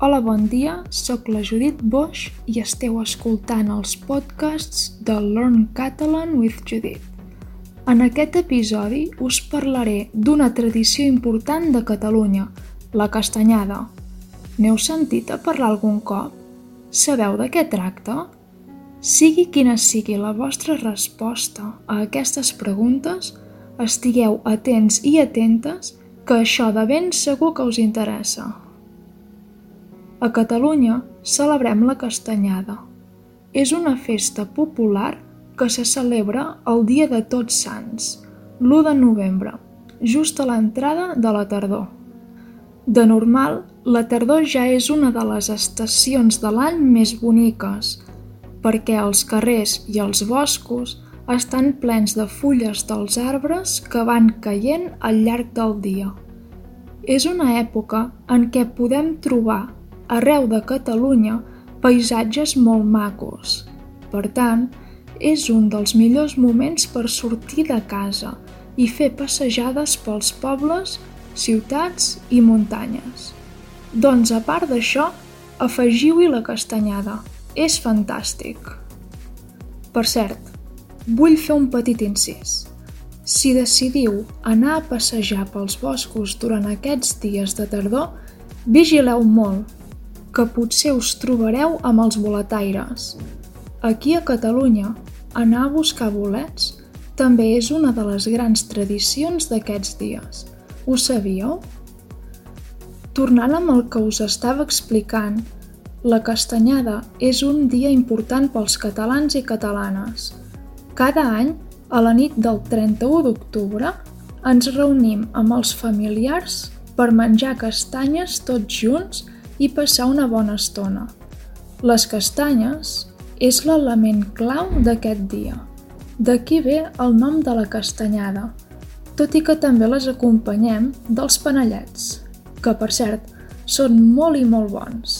Hola, bon dia, sóc la Judit Bosch i esteu escoltant els podcasts de Learn Catalan with Judit. En aquest episodi us parlaré d'una tradició important de Catalunya, la castanyada. N'heu sentit a parlar algun cop? Sabeu de què tracta? Sigui quina sigui la vostra resposta a aquestes preguntes, estigueu atents i atentes que això de ben segur que us interessa. A Catalunya celebrem la castanyada. És una festa popular que se celebra el dia de Tots Sants, l'1 de novembre, just a l'entrada de la tardor. De normal, la tardor ja és una de les estacions de l'any més boniques, perquè els carrers i els boscos estan plens de fulles dels arbres que van caient al llarg del dia. És una època en què podem trobar arreu de Catalunya paisatges molt macos. Per tant, és un dels millors moments per sortir de casa i fer passejades pels pobles, ciutats i muntanyes. Doncs a part d'això, afegiu-hi la castanyada. És fantàstic. Per cert, vull fer un petit incís. Si decidiu anar a passejar pels boscos durant aquests dies de tardor, vigileu molt que potser us trobareu amb els boletaires. Aquí a Catalunya, anar a buscar bolets també és una de les grans tradicions d'aquests dies. Ho sabíeu? Tornant amb el que us estava explicant, la castanyada és un dia important pels catalans i catalanes. Cada any, a la nit del 31 d'octubre, ens reunim amb els familiars per menjar castanyes tots junts i passar una bona estona. Les castanyes és l'element clau d'aquest dia. D'aquí ve el nom de la castanyada, tot i que també les acompanyem dels panellets, que per cert són molt i molt bons.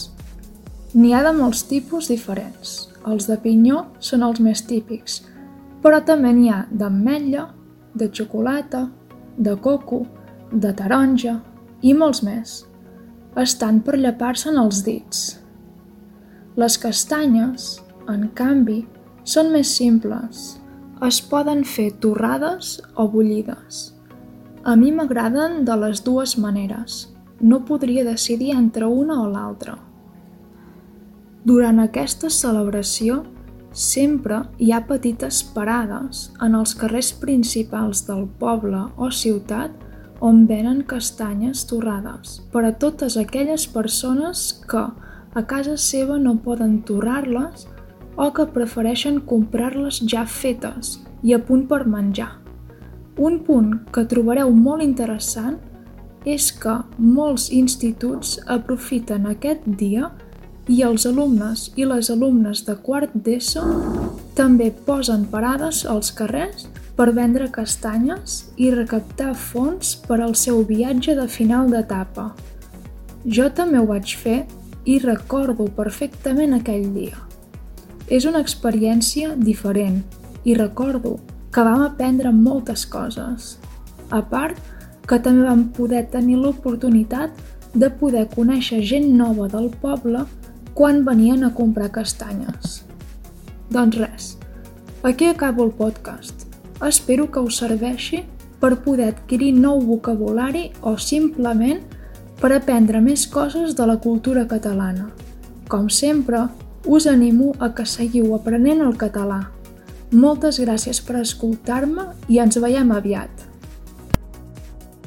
N'hi ha de molts tipus diferents. Els de pinyó són els més típics, però també n'hi ha d'ametlla, de xocolata, de coco, de taronja i molts més estan per llepar-se'n els dits. Les castanyes, en canvi, són més simples. Es poden fer torrades o bullides. A mi m'agraden de les dues maneres. No podria decidir entre una o l'altra. Durant aquesta celebració, sempre hi ha petites parades en els carrers principals del poble o ciutat on venen castanyes torrades per a totes aquelles persones que a casa seva no poden torrar-les o que prefereixen comprar-les ja fetes i a punt per menjar. Un punt que trobareu molt interessant és que molts instituts aprofiten aquest dia i els alumnes i les alumnes de quart d'ESO també posen parades als carrers per vendre castanyes i recaptar fons per al seu viatge de final d'etapa. Jo també ho vaig fer i recordo perfectament aquell dia. És una experiència diferent i recordo que vam aprendre moltes coses. A part, que també vam poder tenir l'oportunitat de poder conèixer gent nova del poble quan venien a comprar castanyes. Doncs res, aquí acabo el podcast. Espero que us serveixi per poder adquirir nou vocabulari o simplement per aprendre més coses de la cultura catalana. Com sempre, us animo a que seguiu aprenent el català. Moltes gràcies per escoltar-me i ens veiem aviat.